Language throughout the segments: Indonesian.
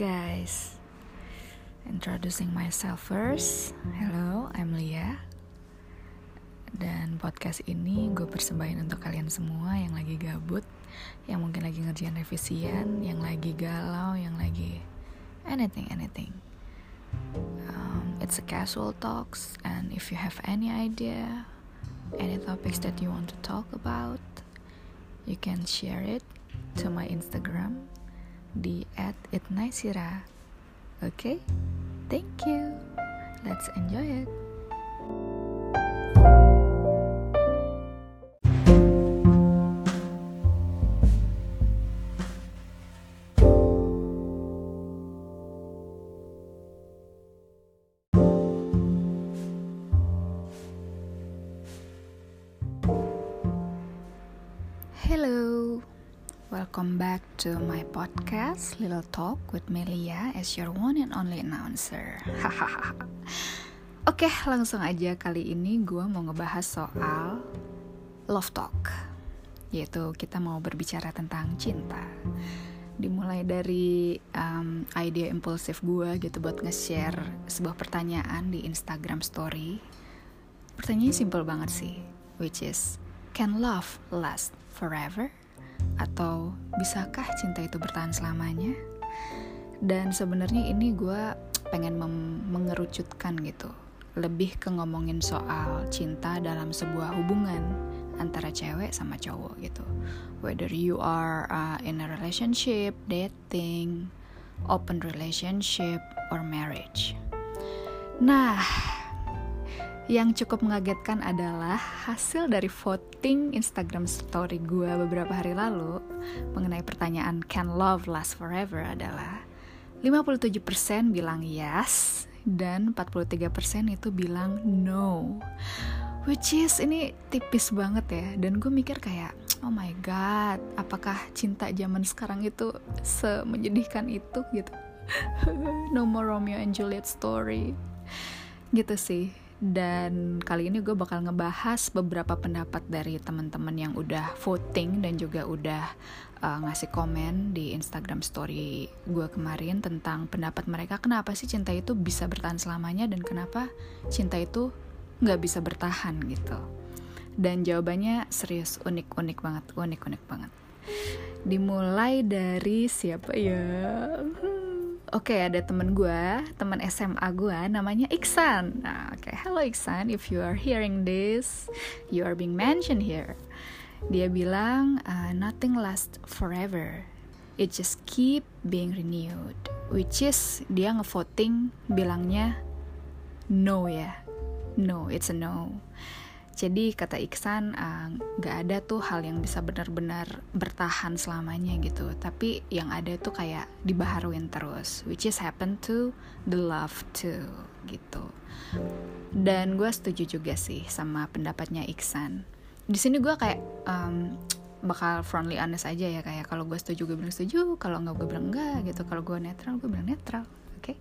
Guys, introducing myself first. Hello, I'm Lia. Dan podcast ini gue persembahin untuk kalian semua yang lagi gabut, yang mungkin lagi ngerjain revisian, yang lagi galau, yang lagi anything, anything. Um, it's a casual talks, and if you have any idea, any topics that you want to talk about, you can share it to my Instagram di at @itnaisira. Okay? thank you. Let's enjoy it. Podcast Little Talk with Melia as your one and only announcer. Oke, langsung aja kali ini gue mau ngebahas soal love talk, yaitu kita mau berbicara tentang cinta. Dimulai dari um, ide impulsif gue gitu buat nge-share sebuah pertanyaan di Instagram Story. Pertanyaannya simple banget sih, which is, can love last forever? Atau bisakah cinta itu bertahan selamanya? Dan sebenarnya ini gue pengen mengerucutkan gitu, lebih ke ngomongin soal cinta dalam sebuah hubungan antara cewek sama cowok gitu. Whether you are uh, in a relationship, dating, open relationship, or marriage. Nah, yang cukup mengagetkan adalah hasil dari voting Instagram story gue beberapa hari lalu mengenai pertanyaan Can Love Last Forever? adalah 57% bilang yes dan 43% itu bilang no. Which is ini tipis banget ya. Dan gue mikir kayak oh my god apakah cinta zaman sekarang itu semenyedihkan itu? gitu. No more Romeo and Juliet story. Gitu sih dan kali ini gue bakal ngebahas beberapa pendapat dari teman-teman yang udah voting dan juga udah uh, ngasih komen di Instagram story gue kemarin tentang pendapat mereka. Kenapa sih cinta itu bisa bertahan selamanya dan kenapa cinta itu nggak bisa bertahan gitu. Dan jawabannya serius unik-unik banget unik-unik banget. Dimulai dari siapa ya Oke, okay, ada temen gue, temen SMA gue, namanya Iksan. Nah, oke, okay. hello Iksan, if you are hearing this, you are being mentioned here. Dia bilang, uh, nothing lasts forever. It just keep being renewed. Which is, dia ngevoting bilangnya no ya. No, it's a no. Jadi kata Iksan uh, gak ada tuh hal yang bisa benar-benar bertahan selamanya gitu. Tapi yang ada tuh kayak dibaharuin terus, which is happen to the love too gitu. Dan gue setuju juga sih sama pendapatnya Iksan. Di sini gue kayak um, bakal friendly honest aja ya kayak kalau gue setuju gue bilang setuju, kalau nggak gue bilang enggak gitu. Kalau gue netral gue bilang netral, oke? Okay?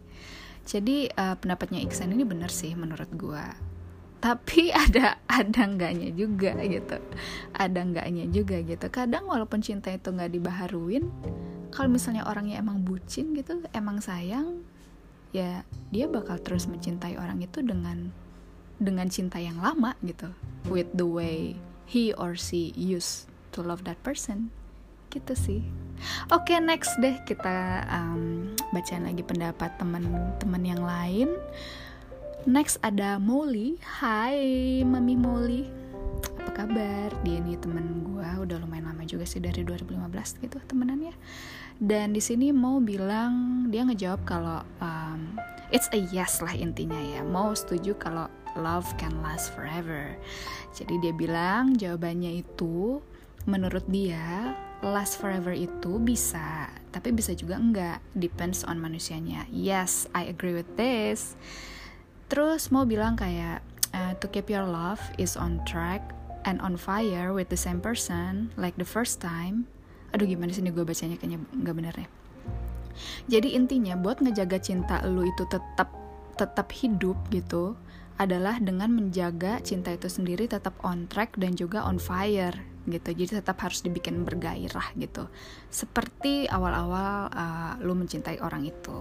Jadi uh, pendapatnya Iksan ini bener sih menurut gue tapi ada ada enggaknya juga gitu. Ada enggaknya juga gitu. Kadang walaupun cinta itu nggak dibaharuin kalau misalnya orangnya emang bucin gitu emang sayang ya dia bakal terus mencintai orang itu dengan dengan cinta yang lama gitu. With the way he or she used to love that person. Gitu sih. Oke okay, next deh kita um, bacain lagi pendapat teman-teman yang lain Next ada Molly. Hai Mami Molly. Apa kabar? Dia nih temen gue udah lumayan lama juga sih dari 2015 gitu temenannya. Dan di sini mau bilang dia ngejawab kalau um, it's a yes lah intinya ya. Mau setuju kalau love can last forever. Jadi dia bilang jawabannya itu menurut dia last forever itu bisa, tapi bisa juga enggak. Depends on manusianya. Yes, I agree with this. Terus mau bilang kayak uh, to keep your love is on track and on fire with the same person like the first time. Aduh gimana sih ini gue bacanya kayaknya nggak bener ya. Jadi intinya buat ngejaga cinta lu itu tetap tetap hidup gitu adalah dengan menjaga cinta itu sendiri tetap on track dan juga on fire gitu jadi tetap harus dibikin bergairah gitu seperti awal-awal uh, lu mencintai orang itu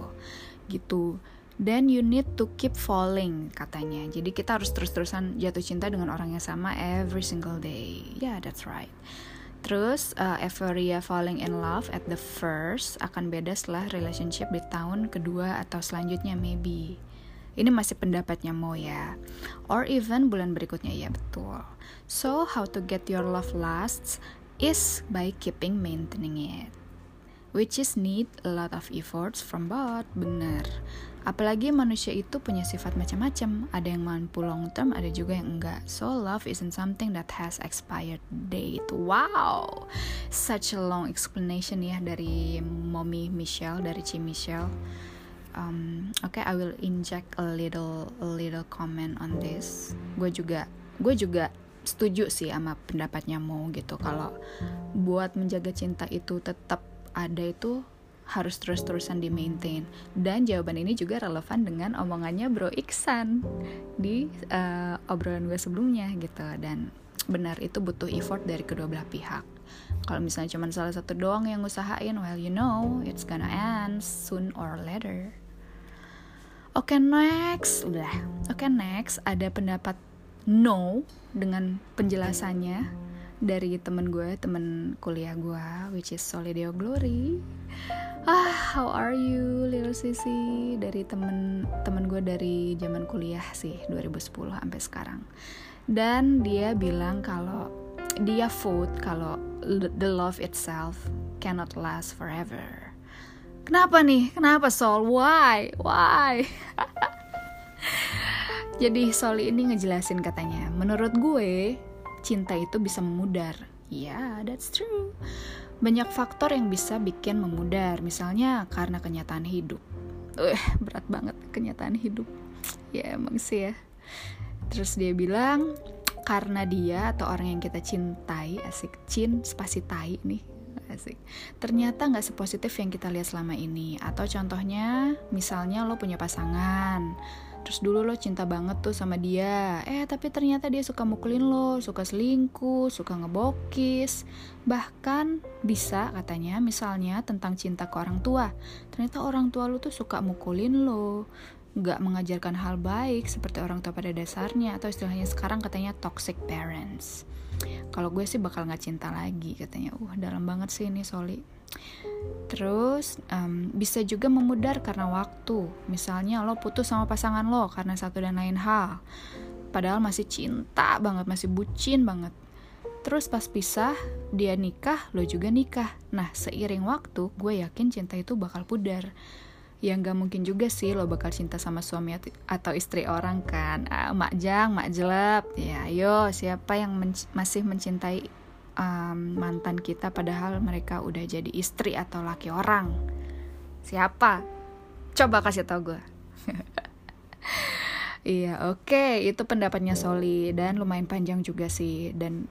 gitu then you need to keep falling katanya jadi kita harus terus-terusan jatuh cinta dengan orang yang sama every single day yeah that's right Terus uh, euphoria falling in love at the first akan beda setelah relationship di tahun kedua atau selanjutnya maybe. Ini masih pendapatnya Mo ya. Or even bulan berikutnya ya betul. So how to get your love lasts is by keeping maintaining it. Which is need a lot of efforts from both. Bener. Apalagi manusia itu punya sifat macam-macam. Ada yang mampu long term, ada juga yang enggak. So love isn't something that has expired date. Wow, such a long explanation ya dari mommy Michelle, dari Ci Michelle. Um, Oke, okay, I will inject a little a little comment on this. Gue juga gue juga setuju sih sama pendapatnya Mo gitu. Kalau buat menjaga cinta itu tetap ada itu harus terus-terusan di maintain dan jawaban ini juga relevan dengan omongannya Bro Iksan di uh, obrolan gue sebelumnya gitu. Dan benar itu butuh effort dari kedua belah pihak. Kalau misalnya cuma salah satu doang yang usahain well you know it's gonna end soon or later. Oke okay, next. Udah. Oke okay, next. Ada pendapat no dengan penjelasannya dari temen gue temen kuliah gue which is Solideo Glory. Ah how are you little sisi dari temen temen gue dari zaman kuliah sih 2010 sampai sekarang. Dan dia bilang kalau dia vote kalau the love itself cannot last forever. Kenapa nih? Kenapa Sol? Why? Why? Jadi Sol ini ngejelasin katanya menurut gue cinta itu bisa memudar ya yeah, that's true banyak faktor yang bisa bikin memudar, misalnya karena kenyataan hidup. Uh, berat banget kenyataan hidup. Ya emang sih ya. Terus dia bilang karena dia atau orang yang kita cintai asik cin spasi tai nih asik ternyata nggak sepositif yang kita lihat selama ini atau contohnya misalnya lo punya pasangan Terus dulu lo cinta banget tuh sama dia. Eh tapi ternyata dia suka mukulin lo Suka selingkuh, suka ngebokis. Bahkan bisa katanya misalnya tentang cinta ke orang tua. Ternyata orang tua lo tuh suka mukulin lo. Gak mengajarkan hal baik seperti orang tua pada dasarnya Atau istilahnya sekarang katanya toxic parents Kalau gue sih bakal gak cinta lagi katanya Uh dalam banget sih ini Soli Terus um, bisa juga memudar karena waktu. Misalnya lo putus sama pasangan lo karena satu dan lain hal. Padahal masih cinta banget, masih bucin banget. Terus pas pisah, dia nikah, lo juga nikah. Nah, seiring waktu, gue yakin cinta itu bakal pudar. Yang gak mungkin juga sih lo bakal cinta sama suami atau istri orang kan. Ah, mak jang, mak jelap. Ya, ayo siapa yang men masih mencintai um, mantan kita padahal mereka udah jadi istri atau laki orang siapa coba kasih tau gue iya oke okay. itu pendapatnya Soli dan lumayan panjang juga sih dan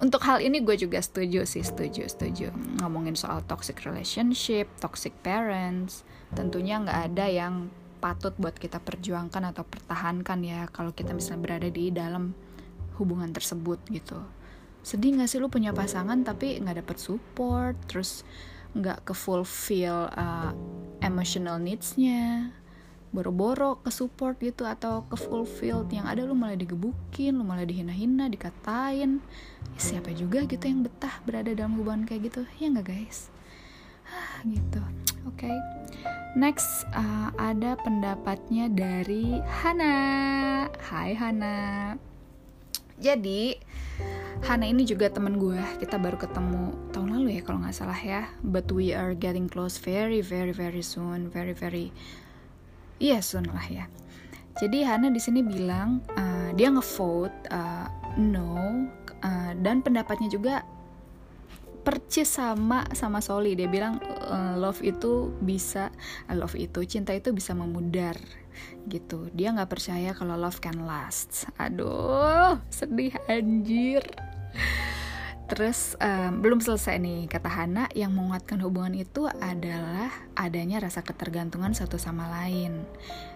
untuk hal ini gue juga setuju sih setuju setuju. Ngomongin soal toxic relationship toxic parents tentunya nggak ada yang patut buat kita perjuangkan atau pertahankan ya kalau kita misalnya berada di dalam hubungan tersebut gitu. Sedih gak sih lu punya pasangan tapi nggak dapet support terus nggak ke fulfill uh, emotional needsnya boro-boro ke support gitu atau ke fulfill yang ada lu malah digebukin lu malah dihina-hina dikatain. Ya, siapa juga gitu yang betah berada dalam hubungan kayak gitu. Ya nggak guys? Ah, gitu. Oke. Okay. next uh, ada pendapatnya dari Hana. Hai Hana. Jadi Hana ini juga temen gue kita baru ketemu tahun lalu ya kalau nggak salah ya. But we are getting close very very very soon. Very very iya soon lah ya. Jadi Hana di sini bilang uh, dia ngevote uh, no uh, dan pendapatnya juga percis sama sama Soli. Dia bilang love itu bisa love itu cinta itu bisa memudar gitu. Dia nggak percaya kalau love can last. Aduh sedih anjir Terus um, belum selesai nih kata Hana yang menguatkan hubungan itu adalah adanya rasa ketergantungan satu sama lain.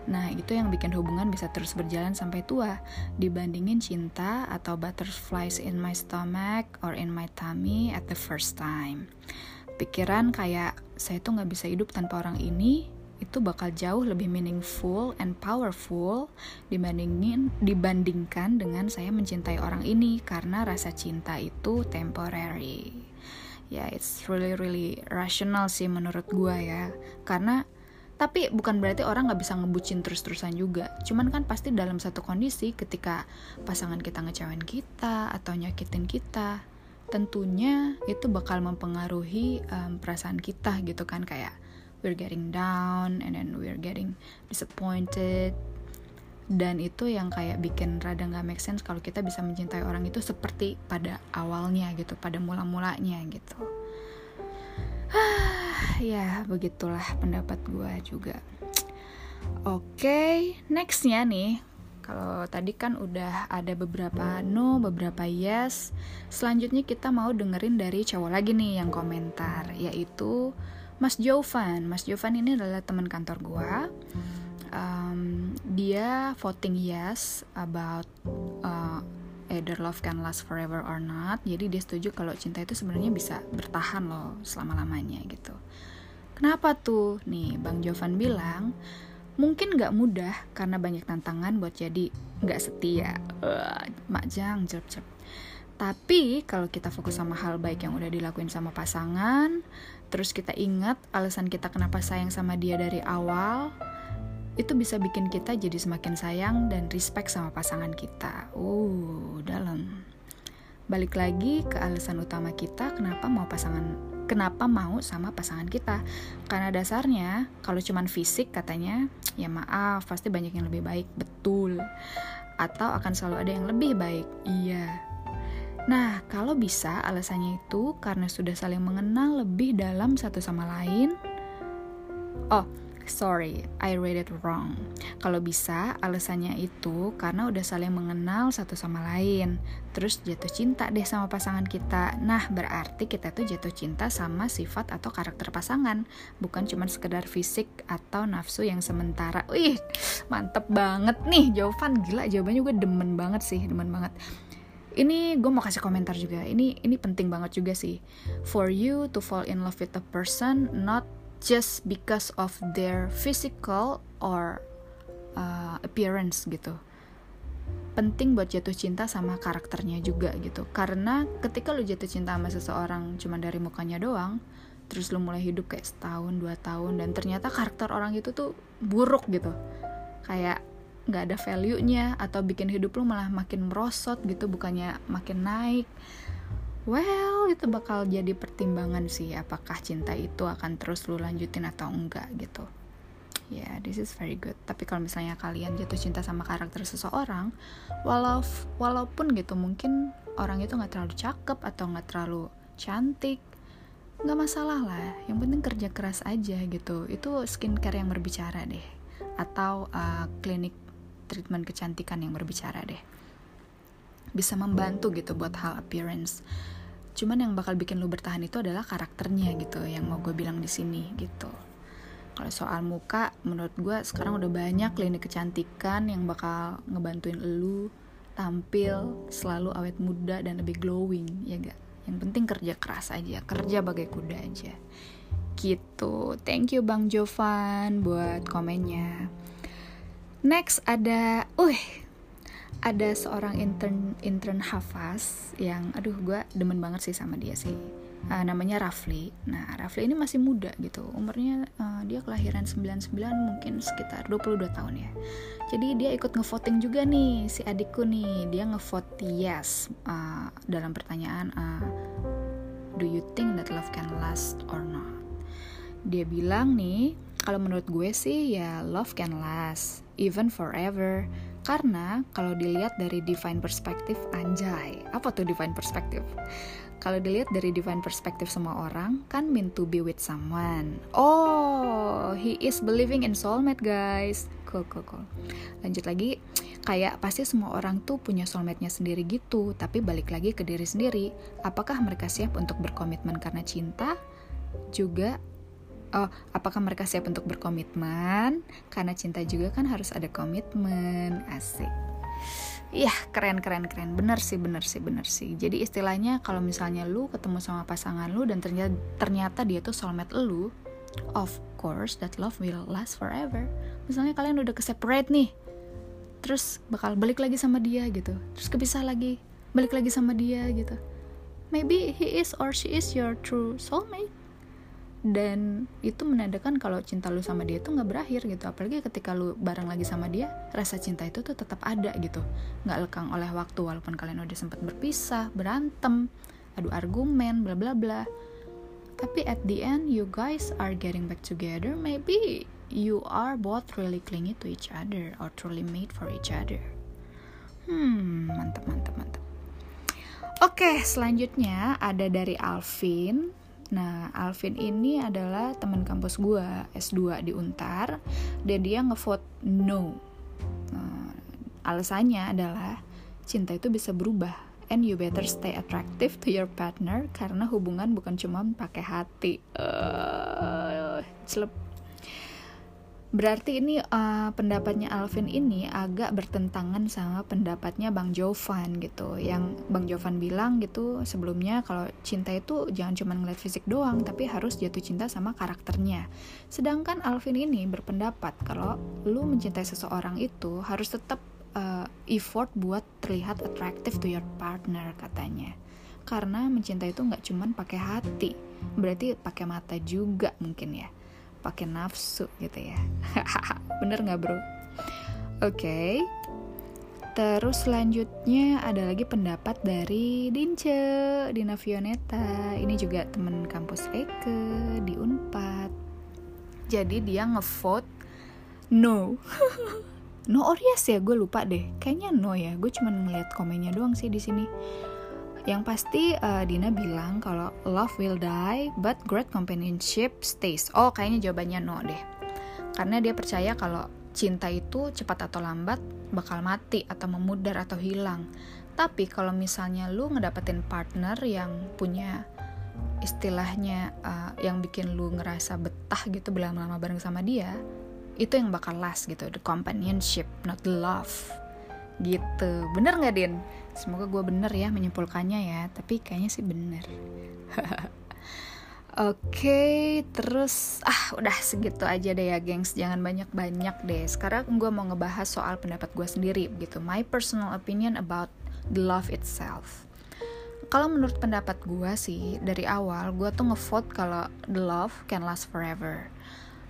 Nah itu yang bikin hubungan bisa terus berjalan sampai tua dibandingin cinta atau butterflies in my stomach or in my tummy at the first time. Pikiran kayak saya tuh nggak bisa hidup tanpa orang ini itu bakal jauh lebih meaningful and powerful dibandingin dibandingkan dengan saya mencintai orang ini karena rasa cinta itu temporary. Ya, yeah, it's really really rational sih menurut gua ya. Karena tapi bukan berarti orang nggak bisa ngebucin terus-terusan juga. Cuman kan pasti dalam satu kondisi ketika pasangan kita ngecewain kita atau nyakitin kita, tentunya itu bakal mempengaruhi um, perasaan kita gitu kan kayak we're getting down and then we're getting disappointed. Dan itu yang kayak bikin rada nggak make sense kalau kita bisa mencintai orang itu seperti pada awalnya gitu pada mula-mulanya gitu. Ya begitulah pendapat gue juga. Oke okay, nextnya nih. Kalau tadi kan udah ada beberapa no, beberapa yes. Selanjutnya kita mau dengerin dari cowok lagi nih yang komentar, yaitu Mas Jovan. Mas Jovan ini adalah teman kantor gua. Um, dia voting yes about uh, either love can last forever or not. Jadi dia setuju kalau cinta itu sebenarnya bisa bertahan loh selama-lamanya gitu. Kenapa tuh? Nih, Bang Jovan bilang, mungkin nggak mudah karena banyak tantangan buat jadi nggak setia. Uh, mak jang, jep, jep. Tapi kalau kita fokus sama hal baik yang udah dilakuin sama pasangan, terus kita ingat alasan kita kenapa sayang sama dia dari awal, itu bisa bikin kita jadi semakin sayang dan respect sama pasangan kita. Uh, dalam. Balik lagi ke alasan utama kita kenapa mau pasangan kenapa mau sama pasangan kita. Karena dasarnya kalau cuman fisik katanya, ya maaf, pasti banyak yang lebih baik, betul. Atau akan selalu ada yang lebih baik. Iya, Nah, kalau bisa alasannya itu karena sudah saling mengenal lebih dalam satu sama lain. Oh, sorry, I read it wrong. Kalau bisa alasannya itu karena udah saling mengenal satu sama lain. Terus jatuh cinta deh sama pasangan kita. Nah, berarti kita tuh jatuh cinta sama sifat atau karakter pasangan, bukan cuma sekedar fisik atau nafsu yang sementara. Wih, mantep banget nih jawaban gila jawabannya gue demen banget sih, demen banget ini gue mau kasih komentar juga. Ini ini penting banget juga sih. For you to fall in love with a person not just because of their physical or uh, appearance gitu. Penting buat jatuh cinta sama karakternya juga gitu. Karena ketika lu jatuh cinta sama seseorang cuma dari mukanya doang terus lu mulai hidup kayak setahun dua tahun dan ternyata karakter orang itu tuh buruk gitu. Kayak nggak ada value-nya atau bikin hidup lu malah makin merosot gitu bukannya makin naik. Well itu bakal jadi pertimbangan sih apakah cinta itu akan terus lu lanjutin atau enggak gitu. Ya yeah, this is very good. Tapi kalau misalnya kalian jatuh cinta sama karakter seseorang walau walaupun gitu mungkin orang itu nggak terlalu cakep atau nggak terlalu cantik nggak masalah lah. Yang penting kerja keras aja gitu. Itu skincare yang berbicara deh. Atau uh, klinik treatment kecantikan yang berbicara deh. Bisa membantu gitu buat hal appearance. Cuman yang bakal bikin lu bertahan itu adalah karakternya gitu yang mau gue bilang di sini gitu. Kalau soal muka menurut gue sekarang udah banyak klinik kecantikan yang bakal ngebantuin lu tampil selalu awet muda dan lebih glowing ya gak yang penting kerja keras aja kerja bagai kuda aja. Gitu. Thank you bang Jovan buat komennya Next ada, uh, ada seorang intern intern Hafaz yang, aduh, gue demen banget sih sama dia sih. Uh, namanya Rafli. Nah, Rafli ini masih muda gitu. Umurnya uh, dia kelahiran 99 mungkin sekitar 22 tahun ya. Jadi dia ikut ngevoting juga nih si adikku nih. Dia ngevote yes uh, dalam pertanyaan uh, do you think that love can last or not? Dia bilang nih, kalau menurut gue sih ya love can last even forever. Karena kalau dilihat dari divine perspective, anjay, apa tuh divine perspective? Kalau dilihat dari divine perspective semua orang, kan mean to be with someone. Oh, he is believing in soulmate, guys. Cool, cool, cool. Lanjut lagi, kayak pasti semua orang tuh punya soulmate-nya sendiri gitu, tapi balik lagi ke diri sendiri. Apakah mereka siap untuk berkomitmen karena cinta? Juga oh, apakah mereka siap untuk berkomitmen? Karena cinta juga kan harus ada komitmen. Asik. Iya, keren keren keren. Bener sih, bener sih, bener sih. Jadi istilahnya kalau misalnya lu ketemu sama pasangan lu dan ternyata ternyata dia tuh soulmate lu, of course that love will last forever. Misalnya kalian udah ke separate nih, terus bakal balik lagi sama dia gitu terus kepisah lagi balik lagi sama dia gitu maybe he is or she is your true soulmate dan itu menandakan kalau cinta lu sama dia tuh nggak berakhir gitu apalagi ketika lu bareng lagi sama dia rasa cinta itu tuh tetap ada gitu nggak lekang oleh waktu walaupun kalian udah sempat berpisah berantem adu argumen bla bla bla tapi at the end you guys are getting back together maybe you are both really clingy to each other or truly made for each other. Hmm, mantap, mantap, mantap. Oke, selanjutnya ada dari Alvin. Nah, Alvin ini adalah teman kampus gue S2 di Untar dan dia ngevote no. Nah, alasannya adalah cinta itu bisa berubah and you better stay attractive to your partner karena hubungan bukan cuma pakai hati. Uh, Berarti ini uh, pendapatnya Alvin ini agak bertentangan sama pendapatnya Bang Jovan gitu. Yang Bang Jovan bilang gitu sebelumnya kalau cinta itu jangan cuma ngeliat fisik doang, tapi harus jatuh cinta sama karakternya. Sedangkan Alvin ini berpendapat kalau lu mencintai seseorang itu harus tetap uh, effort buat terlihat attractive to your partner katanya. Karena mencintai itu nggak cuma pakai hati, berarti pakai mata juga mungkin ya pakai nafsu gitu ya bener nggak bro oke okay. Terus selanjutnya ada lagi pendapat dari Dince, Dina Fioneta. Ini juga temen kampus Eke di Unpad. Jadi dia ngevote no. no or yes ya, gue lupa deh. Kayaknya no ya. Gue cuma ngeliat komennya doang sih di sini. Yang pasti uh, Dina bilang kalau love will die but great companionship stays. Oh, kayaknya jawabannya no deh. Karena dia percaya kalau cinta itu cepat atau lambat bakal mati atau memudar atau hilang. Tapi kalau misalnya lu ngedapetin partner yang punya istilahnya uh, yang bikin lu ngerasa betah gitu berlama-lama bareng sama dia, itu yang bakal last gitu, the companionship, not the love. Gitu. Bener nggak, Din? Semoga gue bener ya menyimpulkannya ya, tapi kayaknya sih bener. Oke, okay, terus ah udah segitu aja deh ya, gengs. Jangan banyak-banyak deh. Sekarang gue mau ngebahas soal pendapat gue sendiri, gitu. My personal opinion about the love itself. Kalau menurut pendapat gue sih, dari awal gue tuh ngevote kalau the love can last forever.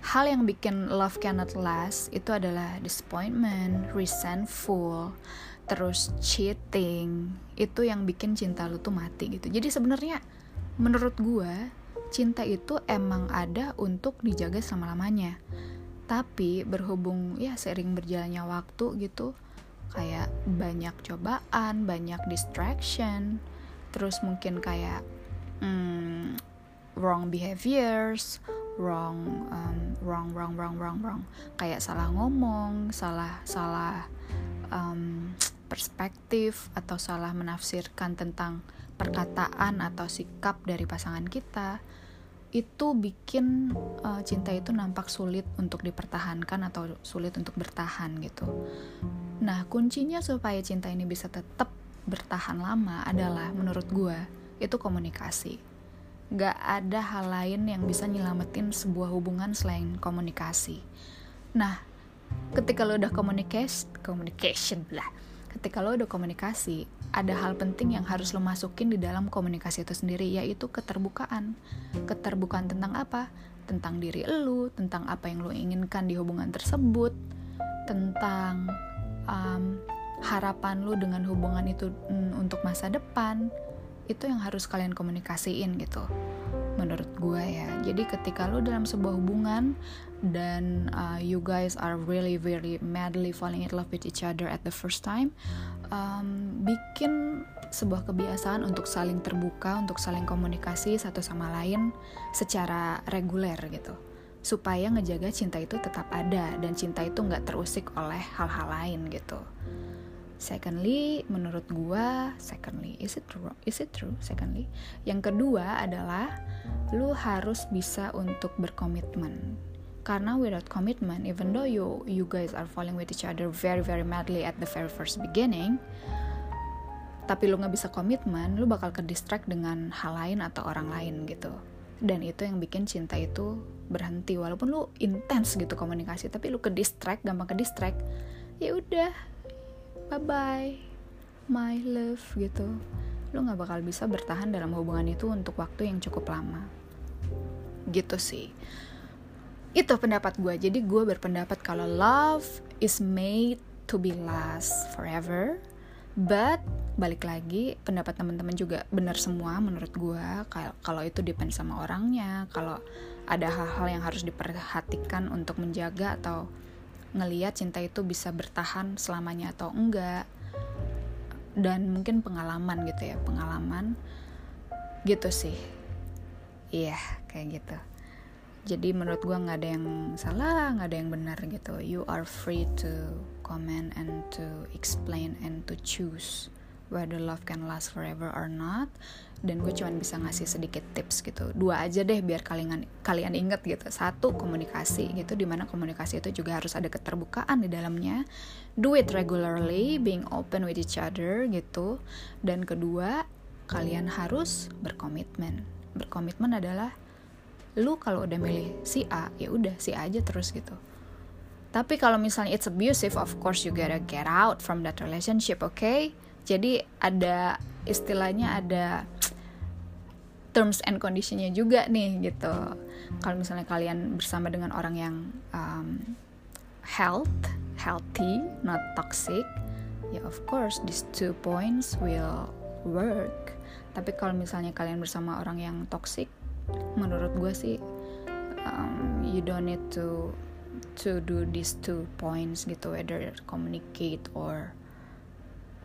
Hal yang bikin love cannot last itu adalah disappointment, resentful, terus cheating. Itu yang bikin cinta lu tuh mati gitu. Jadi sebenarnya menurut gue cinta itu emang ada untuk dijaga selama lamanya tapi berhubung ya sering berjalannya waktu gitu kayak banyak cobaan banyak distraction terus mungkin kayak hmm, wrong behaviors wrong um, wrong wrong wrong wrong wrong kayak salah ngomong salah salah um, perspektif atau salah menafsirkan tentang perkataan atau sikap dari pasangan kita itu bikin uh, cinta itu nampak sulit untuk dipertahankan atau sulit untuk bertahan gitu. Nah, kuncinya supaya cinta ini bisa tetap bertahan lama adalah menurut gue itu komunikasi. Gak ada hal lain yang bisa nyelamatin sebuah hubungan selain komunikasi. Nah, ketika lo udah communication, communication lah, ketika lo udah komunikasi, ada hal penting yang harus lo masukin di dalam komunikasi itu sendiri, yaitu keterbukaan. Keterbukaan tentang apa? Tentang diri lo, tentang apa yang lo inginkan di hubungan tersebut, tentang um, harapan lo dengan hubungan itu mm, untuk masa depan. Itu yang harus kalian komunikasiin gitu menurut gue ya. Jadi ketika lo dalam sebuah hubungan dan uh, you guys are really really madly falling in love with each other at the first time um, bikin sebuah kebiasaan untuk saling terbuka untuk saling komunikasi satu sama lain secara reguler gitu. Supaya ngejaga cinta itu tetap ada dan cinta itu nggak terusik oleh hal-hal lain gitu Secondly, menurut gua, secondly, is it true? Is it true? Secondly, yang kedua adalah lu harus bisa untuk berkomitmen. Karena without commitment, even though you you guys are falling with each other very very madly at the very first beginning, tapi lu nggak bisa komitmen, lu bakal ke distract dengan hal lain atau orang lain gitu. Dan itu yang bikin cinta itu berhenti walaupun lu intens gitu komunikasi, tapi lu ke distract, gampang ke distract. Ya udah, bye bye my love gitu. Lu nggak bakal bisa bertahan dalam hubungan itu untuk waktu yang cukup lama. Gitu sih. Itu pendapat gue jadi gue berpendapat kalau love is made to be last forever. But balik lagi pendapat teman-teman juga benar semua menurut gue kalau itu depend sama orangnya. Kalau ada hal-hal yang harus diperhatikan untuk menjaga atau ngeliat cinta itu bisa bertahan selamanya atau enggak. Dan mungkin pengalaman gitu ya pengalaman gitu sih. Iya yeah, kayak gitu. Jadi menurut gue nggak ada yang salah nggak ada yang benar gitu. You are free to comment and to explain and to choose whether love can last forever or not. Dan gue cuma bisa ngasih sedikit tips gitu. Dua aja deh biar kalian kalian inget gitu. Satu komunikasi gitu di mana komunikasi itu juga harus ada keterbukaan di dalamnya. Do it regularly being open with each other gitu. Dan kedua kalian harus berkomitmen. Berkomitmen adalah lu kalau udah milih si A ya udah si A aja terus gitu. Tapi kalau misalnya it's abusive of course you gotta get out from that relationship okay? Jadi ada istilahnya ada terms and conditionnya juga nih gitu. Kalau misalnya kalian bersama dengan orang yang um, health healthy not toxic ya of course these two points will work. Tapi kalau misalnya kalian bersama orang yang toxic menurut gue sih um, you don't need to to do these two points gitu whether communicate or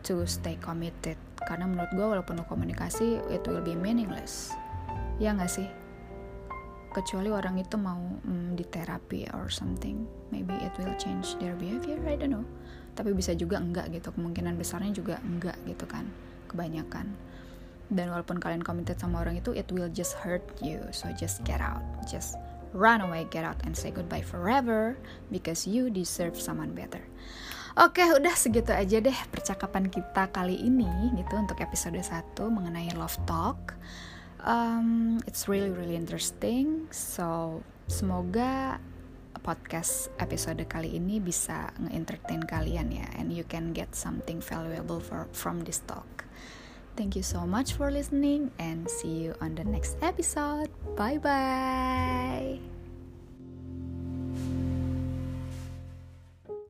to stay committed. Karena menurut gue walaupun lo komunikasi it will be meaningless. Ya nggak sih? Kecuali orang itu mau mm, di terapi or something. Maybe it will change their behavior I don't know. Tapi bisa juga enggak gitu. Kemungkinan besarnya juga enggak gitu kan. Kebanyakan. Dan walaupun kalian committed sama orang itu it will just hurt you. So just get out. Just run away get out and say goodbye forever because you deserve someone better Oke, udah segitu aja deh percakapan kita kali ini gitu untuk episode 1 mengenai love talk. Um, it's really really interesting. So semoga podcast episode kali ini bisa nge-entertain kalian ya and you can get something valuable for, from this talk. Thank you so much for listening and see you on the next episode. Bye bye